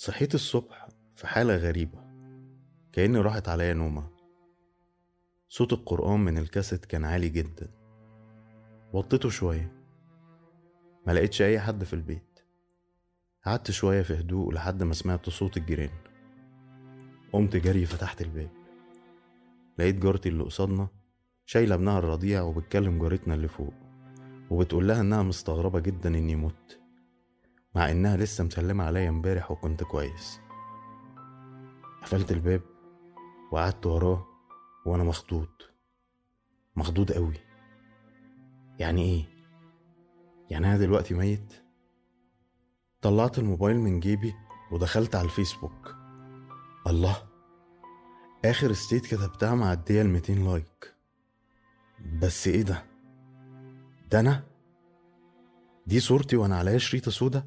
صحيت الصبح في حالة غريبة كأني راحت عليا نومة. صوت القرآن من الكاسيت كان عالي جدا. وطيته شوية. ما لقيتش أي حد في البيت. قعدت شوية في هدوء لحد ما سمعت صوت الجيران. قمت جري فتحت الباب. لقيت جارتي اللي قصادنا شايلة ابنها الرضيع وبتكلم جارتنا اللي فوق. وبتقول لها إنها مستغربة جدا إني مت. مع إنها لسه مسلمة عليا امبارح وكنت كويس قفلت الباب وقعدت وراه وأنا مخضوض مخضوض قوي يعني إيه؟ يعني أنا دلوقتي ميت؟ طلعت الموبايل من جيبي ودخلت على الفيسبوك الله آخر status كتبتها معدية الميتين like بس إيه ده؟ ده أنا؟ دي صورتي وأنا عليا شريطة سودا؟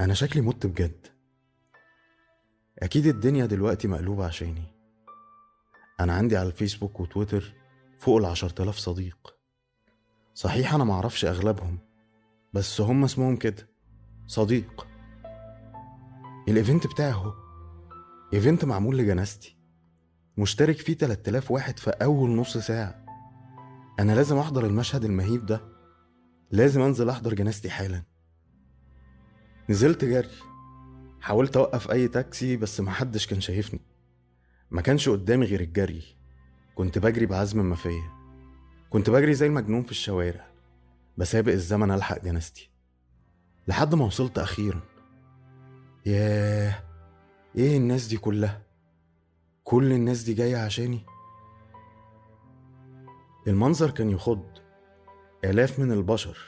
أنا شكلي مت بجد. أكيد الدنيا دلوقتي مقلوبة عشاني. أنا عندي على الفيسبوك وتويتر فوق العشر تلاف صديق. صحيح أنا معرفش أغلبهم بس هم اسمهم كده صديق. ال event بتاعي أهو. event معمول لجنازتي. مشترك فيه 3000 واحد في أول نص ساعة. أنا لازم أحضر المشهد المهيب ده. لازم أنزل أحضر جنازتي حالا. نزلت جري. حاولت أوقف أي تاكسي بس محدش كان شايفني. ما كانش قدامي غير الجري. كنت بجري بعزم ما فيا كنت بجري زي المجنون في الشوارع. بسابق الزمن ألحق جنازتي لحد ما وصلت أخيرا. ياه! إيه الناس دي كلها؟ كل الناس دي جاية عشاني؟ المنظر كان يخض. آلاف من البشر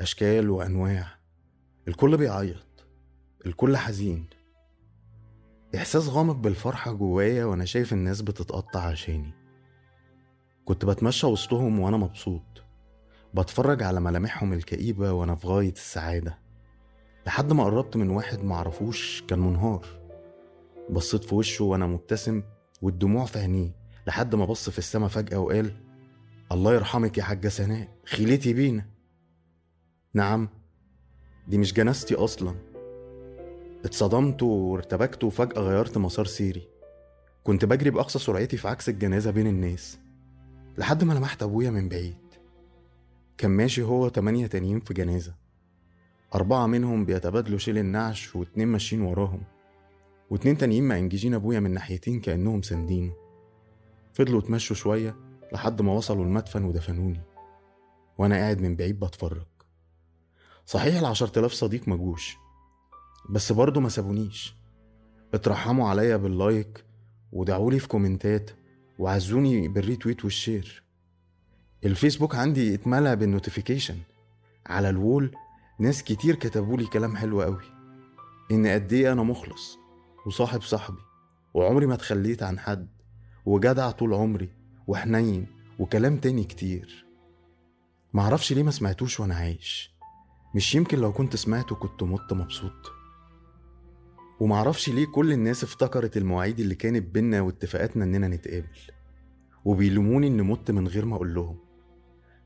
أشكال وأنواع. الكل بيعيط الكل حزين. إحساس غامض بالفرحة جوايا وأنا شايف الناس بتتقطع عشاني. كنت بتمشى وسطهم وأنا مبسوط. بتفرج على ملامحهم الكئيبة وأنا في غاية السعادة. لحد ما قربت من واحد معرفوش كان منهار. بصيت في وشه وأنا مبتسم والدموع في عينيه. لحد ما بص في السما فجأة وقال الله يرحمك يا حاجة سناء خيلتي بينا. نعم دي مش جنازتي أصلا. اتصدمت وارتبكت وفجأة غيرت مسار سيري. كنت بجري بأقصى سرعتي في عكس الجنازة بين الناس لحد ما لمحت أبويا من بعيد. كان ماشي هو تمانية تانيين في جنازة. أربعة منهم بيتبادلوا شيل النعش واتنين ماشيين وراهم واتنين تانيين مأنججين أبويا من ناحيتين كأنهم ساندينه. فضلوا اتمشوا شوية لحد ما وصلوا المدفن ودفنوني وأنا قاعد من بعيد بتفرج. صحيح العشر تلاف صديق مجوش بس برضه ما سابونيش. اترحموا عليا بال like ودعولي في comment ات وعزوني بال retweet وال share. الفيسبوك عندي اتملى بال notification. على ال wall ناس كتير كتبولي كلام حلو قوي. إن قد إيه أنا مخلص وصاحب صاحبي وعمري ما اتخليت عن حد وجدع طول عمري وحنين وكلام تاني كتير. معرفش ليه ما سمعتوش وأنا عايش. مش يمكن لو كنت سمعته كنت مت مبسوط. ومعرفش ليه كل الناس افتكرت المواعيد اللي كانت بينا واتفاقاتنا اننا نتقابل وبيلوموني اني مت من غير ما أقول لهم.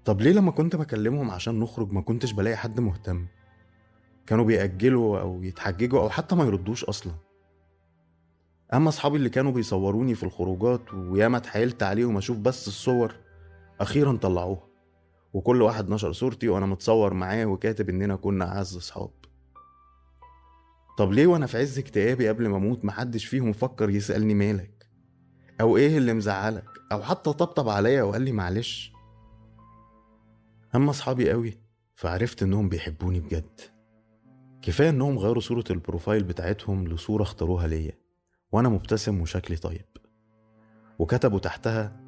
طب ليه لما كنت بكلمهم عشان نخرج ما كنتش بلاقي حد مهتم؟ كانوا بيأجلوا أو يتحججوا أو حتى ما يردوش أصلا. أما أصحابي اللي كانوا بيصوروني في الخروجات وياما اتحايلت عليهم أشوف بس الصور أخيرا طلعوها. وكل واحد نشر صورتي وأنا متصور معاه وكاتب إننا كنا أعز أصحاب. طب ليه وأنا في عز اكتئابي قبل ما أموت محدش فيهم فكر يسألني مالك؟ أو إيه اللي مزعلك؟ أو حتى طبطب عليا وقال لي معلش؟ أما أصحابي قوي فعرفت إنهم بيحبوني بجد. كفاية إنهم غيروا صورة البروفايل بتاعتهم لصورة اختاروها ليا وأنا مبتسم وشكلي طيب. وكتبوا تحتها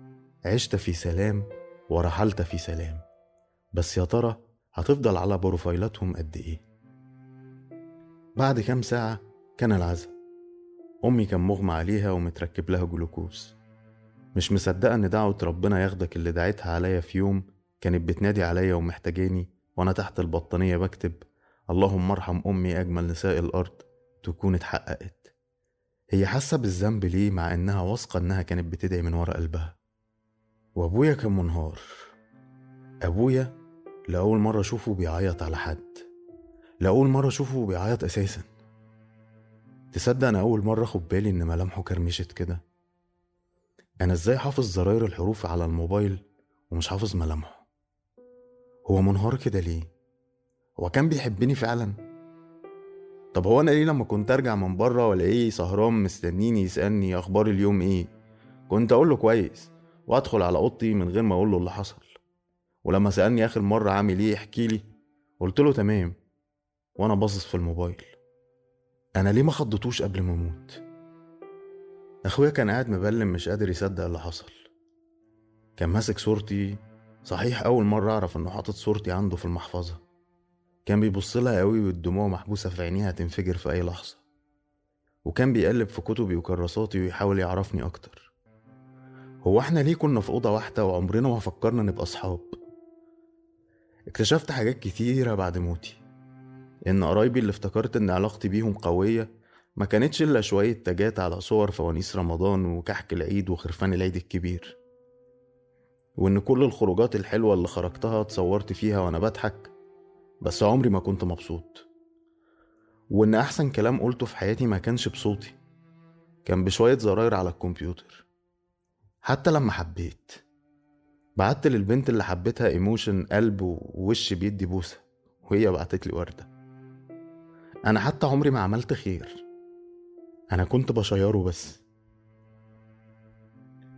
عشت في سلام ورحلت في سلام. بس يا ترى هتفضل على بروفايلاتهم قد إيه؟ بعد كام ساعة كان العزا. أمي كان مغمى عليها ومتركب لها جلوكوز. مش مصدقة إن دعوة ربنا ياخدك اللي دعيتها عليا في يوم كانت بتنادي عليا ومحتاجاني وأنا تحت البطانية بكتب اللهم ارحم أمي أجمل نساء الأرض تكون اتحققت. هي حاسة بالذنب ليه مع إنها واثقة إنها كانت بتدعي من ورا قلبها؟ وأبويا كان منهار. أبويا لأول مرة أشوفه بيعيط على حد. لأول مرة أشوفه بيعيط أساسا. تصدق أنا أول مرة أخد بالي إن ملامحه كرمشت كده؟ أنا إزاي حافظ زراير الحروف على الموبايل ومش حافظ ملامحه؟ هو منهار كده ليه؟ هو كان بيحبني فعلا؟ طب هو أنا ليه لما كنت أرجع من بره وألاقيه سهران مستنيني يسألني أخبار اليوم إيه؟ كنت أقول له كويس وأدخل على أوضتي من غير ما أقول له اللي حصل. ولما سألني آخر مرة عامل إيه احكي لي. قلت له تمام وأنا باصص في الموبايل. أنا ليه ما خضتوش قبل ما أموت؟ أخويا كان قاعد مبلم مش قادر يصدق اللي حصل. كان ماسك صورتي صحيح أول مرة أعرف إنه حاطط صورتي عنده في المحفظة. كان بيبص لها قوي والدموع محبوسة في عينيها تنفجر في أي لحظة. وكان بيقلب في كتبي وكراساتي ويحاول يعرفني أكتر. هو إحنا ليه كنا في أوضة واحدة وعمرنا ما فكرنا نبقى أصحاب؟ اكتشفت حاجات كتيرة بعد موتي إن قرايبي اللي افتكرت إن علاقتي بيهم قوية ما كانتش إلا شوية تاجات على صور فوانيس رمضان وكحك العيد وخرفان العيد الكبير وإن كل الخروجات الحلوة اللي خرجتها اتصورت فيها وأنا بضحك بس عمري ما كنت مبسوط. وإن أحسن كلام قلته في حياتي ما كانش بصوتي كان بشوية زراير على الكمبيوتر حتى لما حبيت. بعت للبنت اللي حبيتها ايموشن قلب ووش بيدي بوسة وهي بعتت لي وردة. أنا حتى عمري ما عملت خير. أنا كنت بشيره بس.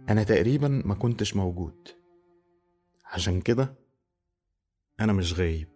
أنا تقريبا ما كنتش موجود. عشان كده أنا مش غايب.